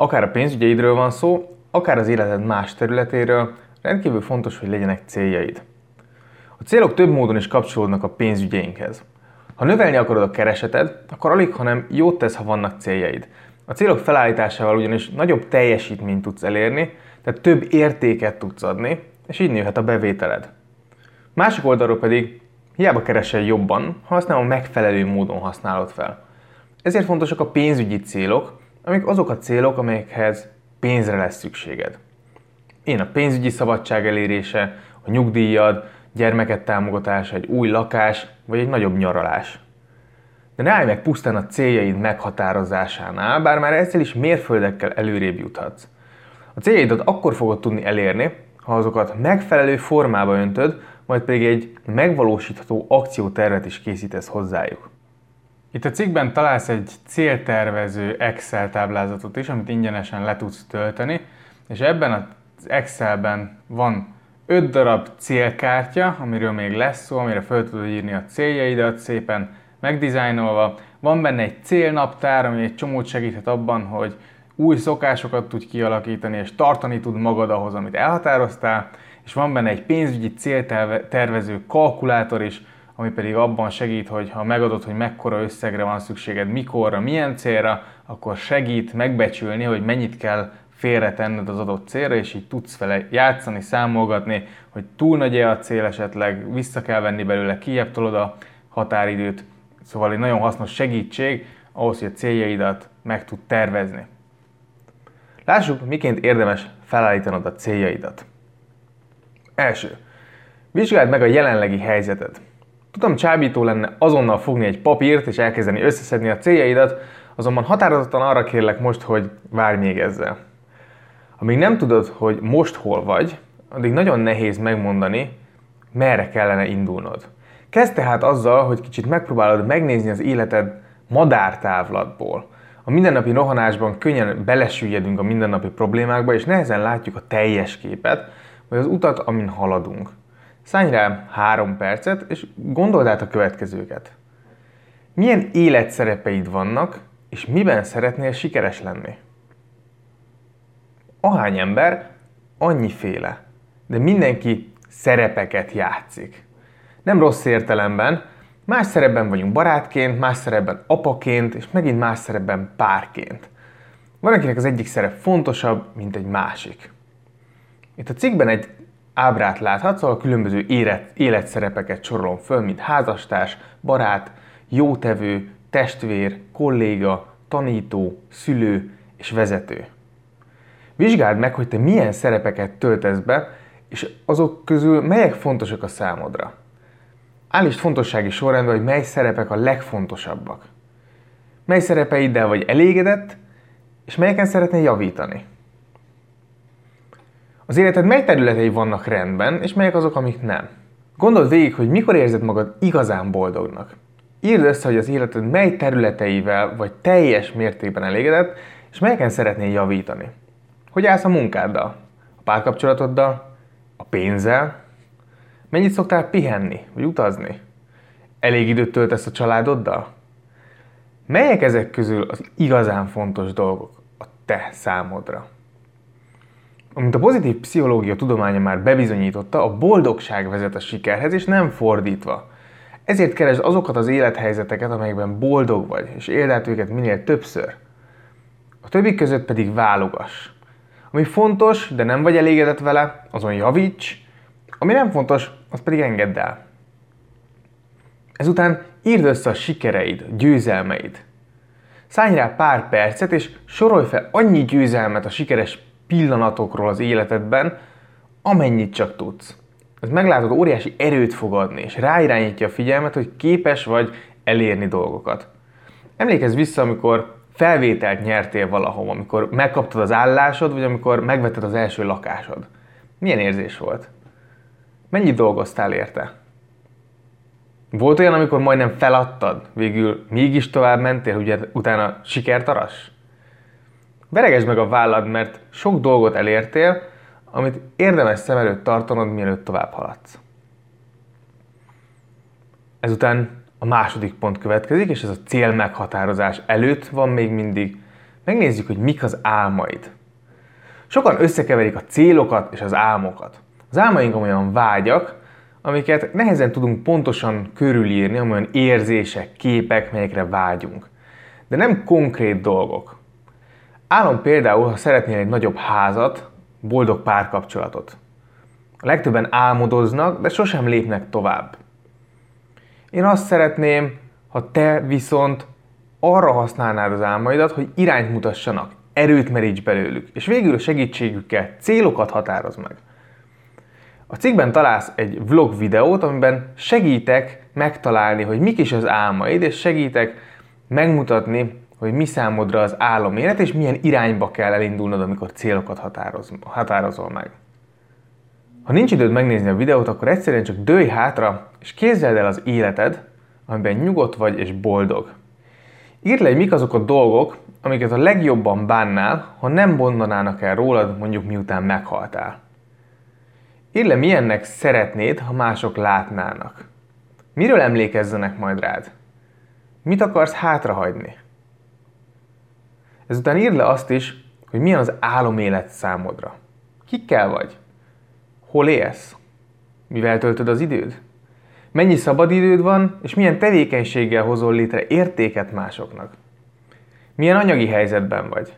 Akár a pénzügyeidről van szó, akár az életed más területéről, rendkívül fontos, hogy legyenek céljaid. A célok több módon is kapcsolódnak a pénzügyeinkhez. Ha növelni akarod a kereseted, akkor alig, hanem jót tesz, ha vannak céljaid. A célok felállításával ugyanis nagyobb teljesítményt tudsz elérni, tehát több értéket tudsz adni, és így nőhet a bevételed. Másik oldalról pedig hiába keresel jobban, ha azt nem a megfelelő módon használod fel. Ezért fontosak a pénzügyi célok, amik azok a célok, amelyekhez pénzre lesz szükséged. Én a pénzügyi szabadság elérése, a nyugdíjad, gyermeket támogatása, egy új lakás, vagy egy nagyobb nyaralás. De ne állj meg pusztán a céljaid meghatározásánál, bár már ezzel is mérföldekkel előrébb juthatsz. A céljaidat akkor fogod tudni elérni, ha azokat megfelelő formába öntöd, majd pedig egy megvalósítható akciótervet is készítesz hozzájuk. Itt a cikkben találsz egy céltervező Excel táblázatot is, amit ingyenesen le tudsz tölteni, és ebben az Excelben van 5 darab célkártya, amiről még lesz szó, amire fel tudod írni a céljaidat szépen megdizájnolva. Van benne egy célnaptár, ami egy csomót segíthet abban, hogy új szokásokat tudj kialakítani, és tartani tud magad ahhoz, amit elhatároztál, és van benne egy pénzügyi céltervező kalkulátor is, ami pedig abban segít, hogy ha megadod, hogy mekkora összegre van szükséged, mikorra, milyen célra, akkor segít megbecsülni, hogy mennyit kell félretenned az adott célra, és így tudsz vele játszani, számolgatni, hogy túl nagy-e a cél esetleg, vissza kell venni belőle, kijebb tolod a határidőt. Szóval egy nagyon hasznos segítség ahhoz, hogy a céljaidat meg tud tervezni. Lássuk, miként érdemes felállítanod a céljaidat. Első. Vizsgáld meg a jelenlegi helyzeted. Tudom, csábító lenne azonnal fogni egy papírt és elkezdeni összeszedni a céljaidat, azonban határozottan arra kérlek most, hogy várj még ezzel. Amíg nem tudod, hogy most hol vagy, addig nagyon nehéz megmondani, merre kellene indulnod. Kezd tehát azzal, hogy kicsit megpróbálod megnézni az életed madártávlatból. A mindennapi rohanásban könnyen belesüllyedünk a mindennapi problémákba, és nehezen látjuk a teljes képet, vagy az utat, amin haladunk. Szállj rá három percet, és gondold át a következőket. Milyen életszerepeid vannak, és miben szeretnél sikeres lenni? Ahány ember, annyiféle. De mindenki szerepeket játszik. Nem rossz értelemben, más szerepben vagyunk barátként, más szerepben apaként, és megint más szerepben párként. Van, akinek az egyik szerep fontosabb, mint egy másik. Itt a cikkben egy ábrát láthatsz, ahol különböző élet, életszerepeket sorolom föl, mint házastárs, barát, jótevő, testvér, kolléga, tanító, szülő és vezető. Vizsgáld meg, hogy te milyen szerepeket töltesz be, és azok közül melyek fontosak a számodra. Állítsd fontossági sorrendben, hogy mely szerepek a legfontosabbak. Mely szerepeiddel vagy elégedett, és melyeken szeretnél javítani. Az életed mely területei vannak rendben, és melyek azok, amik nem. Gondold végig, hogy mikor érzed magad igazán boldognak. Írd össze, hogy az életed mely területeivel vagy teljes mértékben elégedett, és melyeken szeretnél javítani. Hogy állsz a munkáddal, a párkapcsolatoddal, a pénzzel, mennyit szoktál pihenni, vagy utazni? Elég időt töltesz a családoddal? Melyek ezek közül az igazán fontos dolgok a te számodra? Amint a pozitív pszichológia tudománya már bebizonyította, a boldogság vezet a sikerhez, és nem fordítva. Ezért keresd azokat az élethelyzeteket, amelyekben boldog vagy, és éld át őket minél többször. A többi között pedig válogass. Ami fontos, de nem vagy elégedett vele, azon javíts, ami nem fontos, az pedig engedd el. Ezután írd össze a sikereid, győzelmeid. Szállj rá pár percet, és sorolj fel annyi győzelmet a sikeres pillanatokról az életedben, amennyit csak tudsz. Ez meglátod, óriási erőt fog adni, és ráirányítja a figyelmet, hogy képes vagy elérni dolgokat. Emlékezz vissza, amikor felvételt nyertél valahol, amikor megkaptad az állásod, vagy amikor megvetted az első lakásod. Milyen érzés volt? Mennyit dolgoztál érte? Volt olyan, amikor majdnem feladtad, végül mégis tovább mentél, ugye utána sikert aras? Veregesd meg a vállad, mert sok dolgot elértél, amit érdemes szem előtt tartanod, mielőtt tovább haladsz. Ezután a második pont következik, és ez a cél meghatározás előtt van még mindig. megnézzük, hogy mik az álmaid. Sokan összekeverik a célokat és az álmokat. Az álmaink olyan vágyak, amiket nehezen tudunk pontosan körülírni, olyan érzések, képek, melyekre vágyunk. De nem konkrét dolgok. Álom például, ha szeretnél egy nagyobb házat, boldog párkapcsolatot. A legtöbben álmodoznak, de sosem lépnek tovább. Én azt szeretném, ha te viszont arra használnád az álmaidat, hogy irányt mutassanak, erőt meríts belőlük, és végül a segítségükkel célokat határoz meg. A cikkben találsz egy vlog videót, amiben segítek megtalálni, hogy mik is az álmaid, és segítek megmutatni, hogy mi számodra az élet, és milyen irányba kell elindulnod, amikor célokat határoz, határozol meg. Ha nincs időd megnézni a videót, akkor egyszerűen csak dőj hátra, és képzeld el az életed, amiben nyugodt vagy és boldog. Írd le, hogy mik azok a dolgok, amiket a legjobban bánnál, ha nem bondanának el rólad, mondjuk miután meghaltál. Írd le, milyennek szeretnéd, ha mások látnának. Miről emlékezzenek majd rád? Mit akarsz hátrahagyni? Ezután írd le azt is, hogy milyen az álomélet számodra. Kikkel vagy? Hol élsz? Mivel töltöd az időd? Mennyi szabadidőd van, és milyen tevékenységgel hozol létre értéket másoknak? Milyen anyagi helyzetben vagy?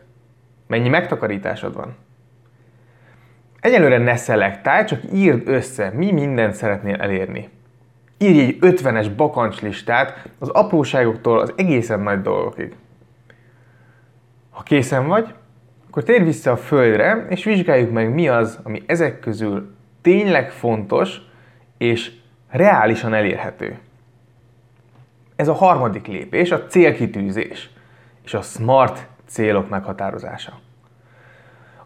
Mennyi megtakarításod van? Egyelőre ne szelektálj, csak írd össze, mi mindent szeretnél elérni. Írj egy 50-es bakancslistát az apróságoktól az egészen nagy dolgokig. Ha készen vagy, akkor térj vissza a Földre, és vizsgáljuk meg, mi az, ami ezek közül tényleg fontos, és reálisan elérhető. Ez a harmadik lépés, a célkitűzés és a smart célok meghatározása.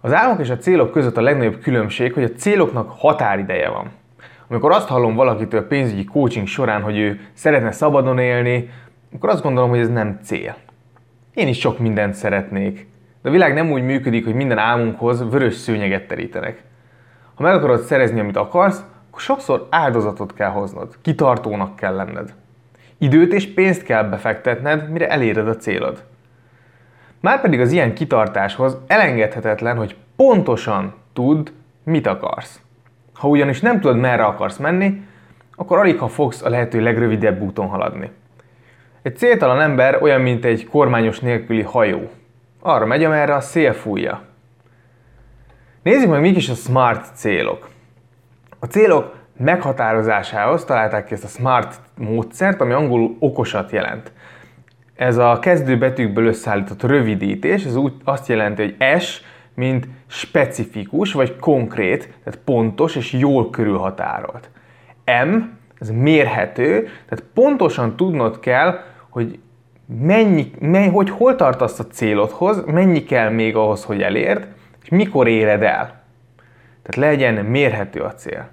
Az álmok és a célok között a legnagyobb különbség, hogy a céloknak határideje van. Amikor azt hallom valakitől pénzügyi coaching során, hogy ő szeretne szabadon élni, akkor azt gondolom, hogy ez nem cél. Én is sok mindent szeretnék, de a világ nem úgy működik, hogy minden álmunkhoz vörös szőnyeget terítenek. Ha meg akarod szerezni, amit akarsz, akkor sokszor áldozatot kell hoznod, kitartónak kell lenned. Időt és pénzt kell befektetned, mire eléred a célod. Márpedig az ilyen kitartáshoz elengedhetetlen, hogy pontosan tudd, mit akarsz. Ha ugyanis nem tudod, merre akarsz menni, akkor alig ha fogsz a lehető legrövidebb úton haladni. Egy céltalan ember olyan, mint egy kormányos nélküli hajó. Arra megy, amerre a szél fújja. Nézzük meg, mik is a SMART célok. A célok meghatározásához találták ki ezt a SMART módszert, ami angolul okosat jelent. Ez a kezdőbetűkből összeállított rövidítés, ez úgy azt jelenti, hogy S, mint specifikus vagy konkrét, tehát pontos és jól körülhatárolt. M, ez mérhető, tehát pontosan tudnod kell, hogy mennyi, mennyi, hogy hol tartasz a célodhoz, mennyi kell még ahhoz, hogy elérd, és mikor éred el. Tehát legyen mérhető a cél.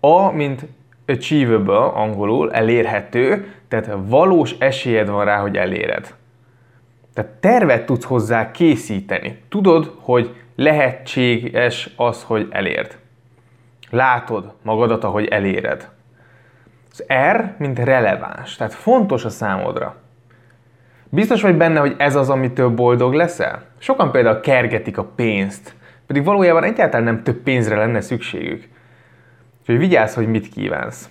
A, mint achievable angolul, elérhető, tehát valós esélyed van rá, hogy eléred. Tehát tervet tudsz hozzá készíteni. Tudod, hogy lehetséges az, hogy elérd. Látod magadat, ahogy eléred. Az R, mint releváns, tehát fontos a számodra. Biztos vagy benne, hogy ez az, amitől boldog leszel? Sokan például kergetik a pénzt, pedig valójában egyáltalán nem több pénzre lenne szükségük. Úgyhogy vigyázz, hogy mit kívánsz.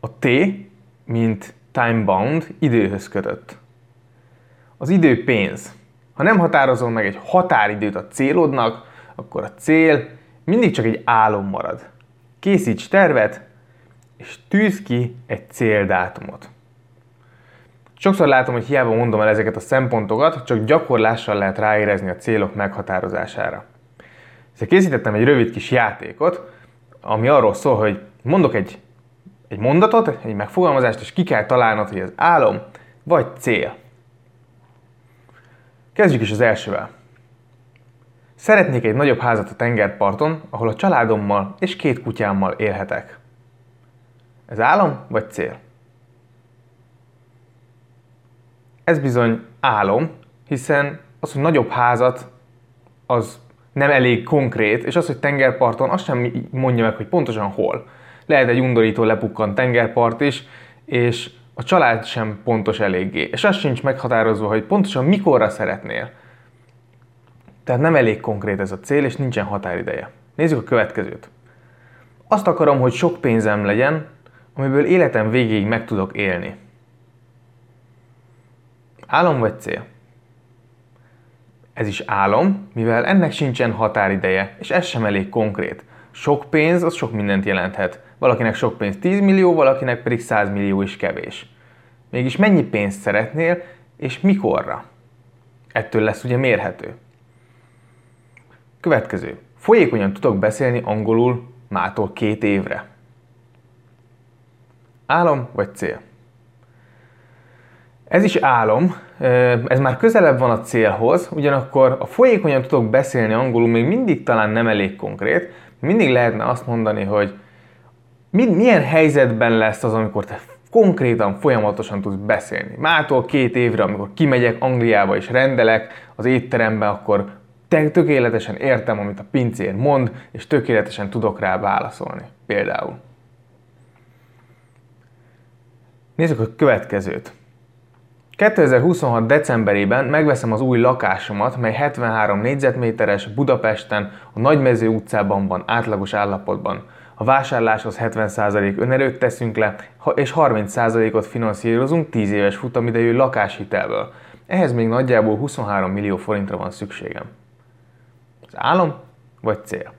A T, mint time bound, időhöz kötött. Az idő pénz. Ha nem határozol meg egy határidőt a célodnak, akkor a cél mindig csak egy álom marad. Készíts tervet, és tűz ki egy céldátumot. Sokszor látom, hogy hiába mondom el ezeket a szempontokat, csak gyakorlással lehet ráérezni a célok meghatározására. Ezzel készítettem egy rövid kis játékot, ami arról szól, hogy mondok egy, egy mondatot, egy megfogalmazást, és ki kell találnod, hogy ez álom vagy cél. Kezdjük is az elsővel. Szeretnék egy nagyobb házat a tengerparton, ahol a családommal és két kutyámmal élhetek. Ez álom vagy cél? Ez bizony álom, hiszen az, hogy nagyobb házat, az nem elég konkrét, és az, hogy tengerparton, azt sem mondja meg, hogy pontosan hol. Lehet egy undorító lepukkant tengerpart is, és A család sem pontos eléggé, és az sincs meghatározva, hogy pontosan mikorra szeretnél. Tehát nem elég konkrét ez a cél, és nincsen határideje. Nézzük a következőt. Azt akarom, hogy sok pénzem legyen, amiből életem végéig meg tudok élni. Álom vagy cél? Ez is álom, mivel ennek sincsen határideje, és ez sem elég konkrét. Sok pénz, az sok mindent jelenthet. Valakinek sok pénz 10 millió, valakinek pedig 100 millió is kevés. Mégis mennyi pénzt szeretnél, és mikorra? Ettől lesz ugye mérhető. Következő. Folyékonyan tudok beszélni angolul mától két évre. Álom vagy cél? Ez is álom, ez már közelebb van a célhoz, ugyanakkor a folyékonyan tudok beszélni angolul még mindig talán nem elég konkrét, mindig lehetne azt mondani, hogy milyen helyzetben lesz az, amikor te konkrétan, folyamatosan tudsz beszélni. Mától két évre, amikor kimegyek Angliába és rendelek az étterembe, akkor tökéletesen értem, amit a pincér mond, és tökéletesen tudok rá válaszolni. Például. Nézzük a következőt. 2026. decemberében megveszem az új lakásomat, mely 73 négyzetméteres Budapesten, a Nagymező utcában van átlagos állapotban. A vásárláshoz 70% önerőt teszünk le, és 30%-ot finanszírozunk 10 éves futamidejű lakáshitelből. Ehhez még nagyjából 23 millió forintra van szükségem. Az álom vagy cél?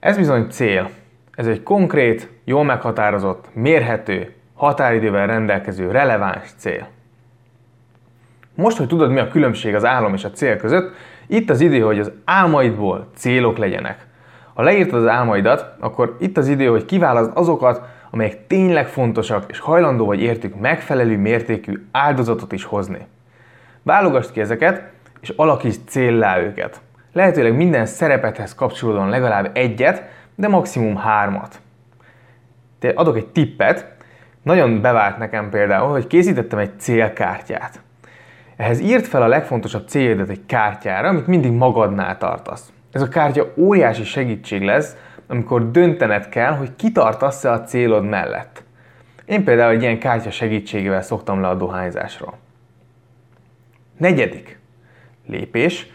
Ez bizony cél. Ez egy konkrét, jól meghatározott, mérhető, határidővel rendelkező releváns cél. Most, hogy tudod, mi a különbség az álom és a cél között, itt az idő, hogy az álmaidból célok legyenek. Ha leírtad az álmaidat, akkor itt az idő, hogy kiválaszd azokat, amelyek tényleg fontosak, és hajlandó vagy értük megfelelő mértékű áldozatot is hozni. Válogasd ki ezeket, és alakíts céllá őket. Lehetőleg minden szerepethez kapcsolódóan legalább egyet, de maximum hármat. Te adok egy tippet, nagyon bevált nekem például, hogy készítettem egy célkártyát. Ehhez írt fel a legfontosabb céljaidat egy kártyára, amit mindig magadnál tartasz. Ez a kártya óriási segítség lesz, amikor döntened kell, hogy kitartasz-e a célod mellett. Én például egy ilyen kártya segítségével szoktam le a dohányzásról. Negyedik lépés,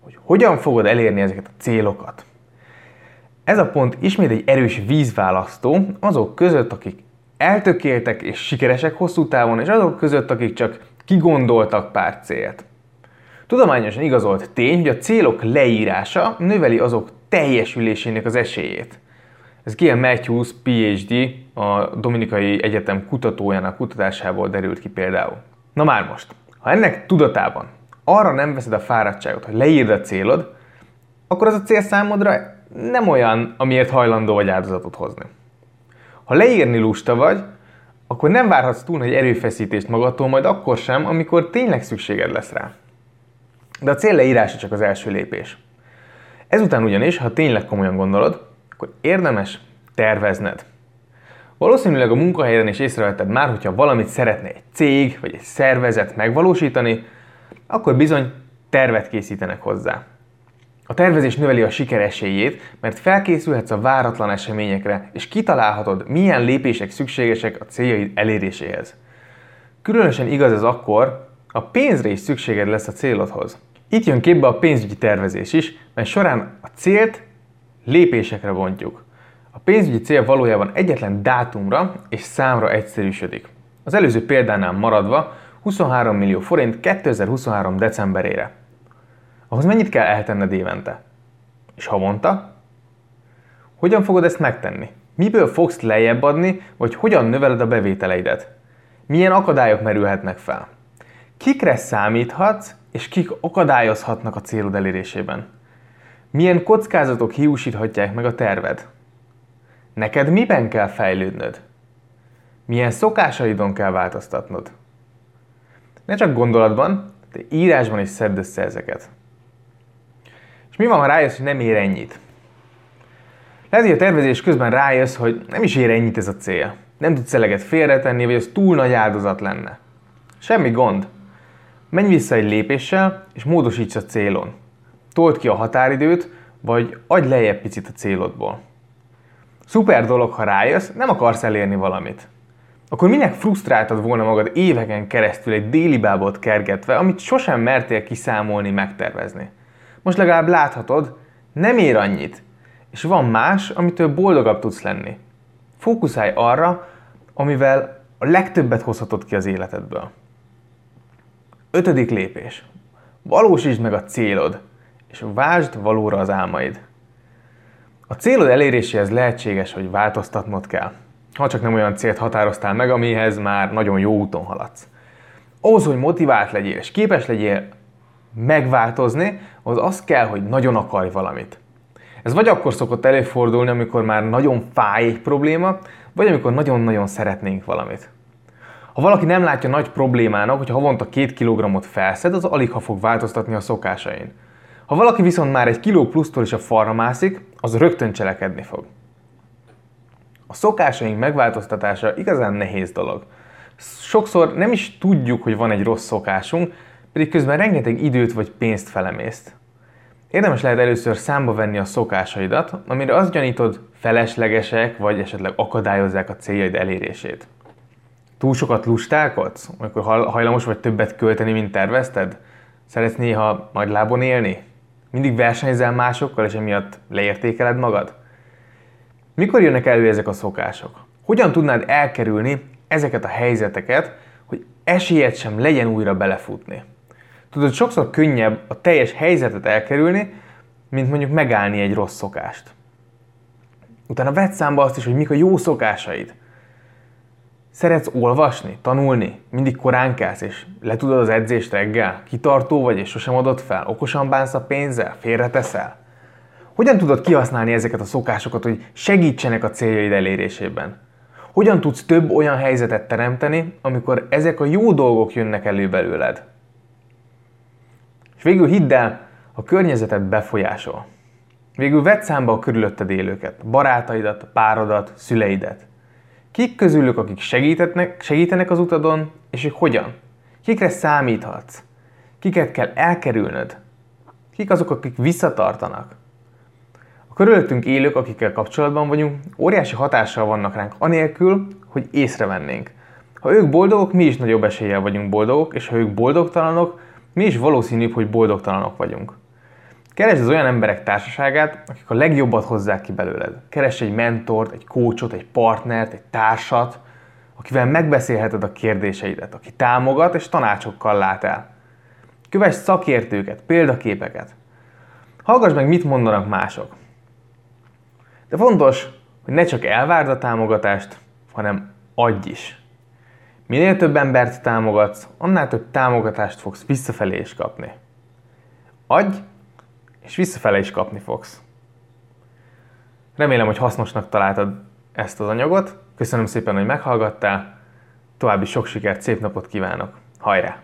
hogy hogyan fogod elérni ezeket a célokat. Ez a pont ismét egy erős vízválasztó azok között, akik eltökéltek és sikeresek hosszú távon, és azok között, akik csak kigondoltak pár célt. Tudományosan igazolt tény, hogy a célok leírása növeli azok teljesülésének az esélyét. Ez Gail Matthews, PhD, a Dominikai Egyetem kutatójának kutatásából derült ki például. Na már most, ha ennek tudatában arra nem veszed a fáradtságot, hogy leírd a célod, akkor az a cél számodra nem olyan, amiért hajlandó vagy áldozatot hozni. Ha leírni lusta vagy, akkor nem várhatsz túl nagy erőfeszítést magadtól, majd akkor sem, amikor tényleg szükséged lesz rá. De a cél leírása csak az első lépés. Ezután ugyanis, ha tényleg komolyan gondolod, akkor érdemes tervezned. Valószínűleg a munkahelyen is észrevetted már, hogyha valamit szeretne egy cég vagy egy szervezet megvalósítani, akkor bizony tervet készítenek hozzá. A tervezés növeli a siker esélyét, mert felkészülhetsz a váratlan eseményekre, és kitalálhatod, milyen lépések szükségesek a céljaid eléréséhez. Különösen igaz ez akkor, a pénzre is szükséged lesz a célodhoz. Itt jön képbe a pénzügyi tervezés is, mert során a célt lépésekre bontjuk. A pénzügyi cél valójában egyetlen dátumra és számra egyszerűsödik. Az előző példánál maradva 23 millió forint 2023. decemberére ahhoz mennyit kell eltenned évente? És havonta? Hogyan fogod ezt megtenni? Miből fogsz lejjebb adni, vagy hogyan növeled a bevételeidet? Milyen akadályok merülhetnek fel? Kikre számíthatsz, és kik akadályozhatnak a célod elérésében? Milyen kockázatok hiúsíthatják meg a terved? Neked miben kell fejlődnöd? Milyen szokásaidon kell változtatnod? Ne csak gondolatban, de írásban is szedd össze ezeket. És mi van, ha rájössz, hogy nem ér ennyit? Lehet, hogy a tervezés közben rájössz, hogy nem is ér ennyit ez a cél. Nem tudsz eleget félretenni, vagy az túl nagy áldozat lenne. Semmi gond. Menj vissza egy lépéssel, és módosíts a célon. Told ki a határidőt, vagy adj lejjebb picit a célodból. Szuper dolog, ha rájössz, nem akarsz elérni valamit. akkor minek frusztráltad volna magad éveken keresztül egy déli bábot kergetve, amit sosem mertél kiszámolni, megtervezni? Most legalább láthatod, nem ér annyit, és van más, amitől boldogabb tudsz lenni. Fókuszálj arra, amivel a legtöbbet hozhatod ki az életedből. Ötödik lépés. Valósítsd meg a célod, és vásd valóra az álmaid. A célod eléréséhez lehetséges, hogy változtatnod kell. Ha csak nem olyan célt határoztál meg, amihez már nagyon jó úton haladsz. Ahhoz, hogy motivált legyél és képes legyél megváltozni, az az kell, hogy nagyon akarj valamit. Ez vagy akkor szokott előfordulni, amikor már nagyon fáj egy probléma, vagy amikor nagyon-nagyon szeretnénk valamit. Ha valaki nem látja nagy problémának, hogy havonta két kilogramot felszed, az alig ha fog változtatni a szokásain. Ha valaki viszont már egy kiló plusztól is a falra mászik, az rögtön cselekedni fog. A szokásaink megváltoztatása igazán nehéz dolog. Sokszor nem is tudjuk, hogy van egy rossz szokásunk, pedig közben rengeteg időt vagy pénzt felemészt. Érdemes lehet először számba venni a szokásaidat, amire azt gyanítod, feleslegesek, vagy esetleg akadályozzák a céljaid elérését. Túl sokat lustálkodsz, amikor hajlamos vagy többet költeni, mint tervezted? Szeretsz néha nagy lábon élni? Mindig versenyzel másokkal, és emiatt leértékeled magad? Mikor jönnek elő ezek a szokások? Hogyan tudnád elkerülni ezeket a helyzeteket, hogy esélyed sem legyen újra belefutni? Tudod, sokszor könnyebb a teljes helyzetet elkerülni, mint mondjuk megállni egy rossz szokást. Utána vedd számba azt is, hogy mik a jó szokásaid. Szeretsz olvasni, tanulni, mindig korán kelsz, és letudod az edzést reggel, kitartó vagy, és sosem adod fel, okosan bánsz a pénzzel, félreteszel? Hogyan tudod kihasználni ezeket a szokásokat, hogy segítsenek a céljaid elérésében? Hogyan tudsz több olyan helyzetet teremteni, amikor ezek a jó dolgok jönnek elő belőled? Végül hidd el, a környezetet befolyásol. Végül vedd számba a körülötted élőket, barátaidat, párodat, szüleidet. Kik közülük, akik segítenek, segítenek az utadon, és ők hogyan? Kikre számíthatsz? Kiket kell elkerülnöd? Kik azok, akik visszatartanak? A körülöttünk élők, akikkel kapcsolatban vagyunk, óriási hatással vannak ránk, anélkül, hogy észrevennénk. Ha ők boldogok, mi is nagyobb eséllyel vagyunk boldogok, és ha ők boldogtalanok, mi is valószínűbb, hogy boldogtalanok vagyunk. Keresd az olyan emberek társaságát, akik a legjobbat hozzák ki belőled. Keresd egy mentort, egy coachot, egy partnert, egy társat, akivel megbeszélheted a kérdéseidet, aki támogat és tanácsokkal lát el. Kövess szakértőket, példaképeket. Hallgass meg, mit mondanak mások. De fontos, hogy ne csak elvárd a támogatást, hanem adj is. Minél több embert támogatsz, annál több támogatást fogsz visszafelé is kapni. Adj, és visszafele is kapni fogsz. Remélem, hogy hasznosnak találtad ezt az anyagot. Köszönöm szépen, hogy meghallgattál. További sok sikert, szép napot kívánok. Hajrá!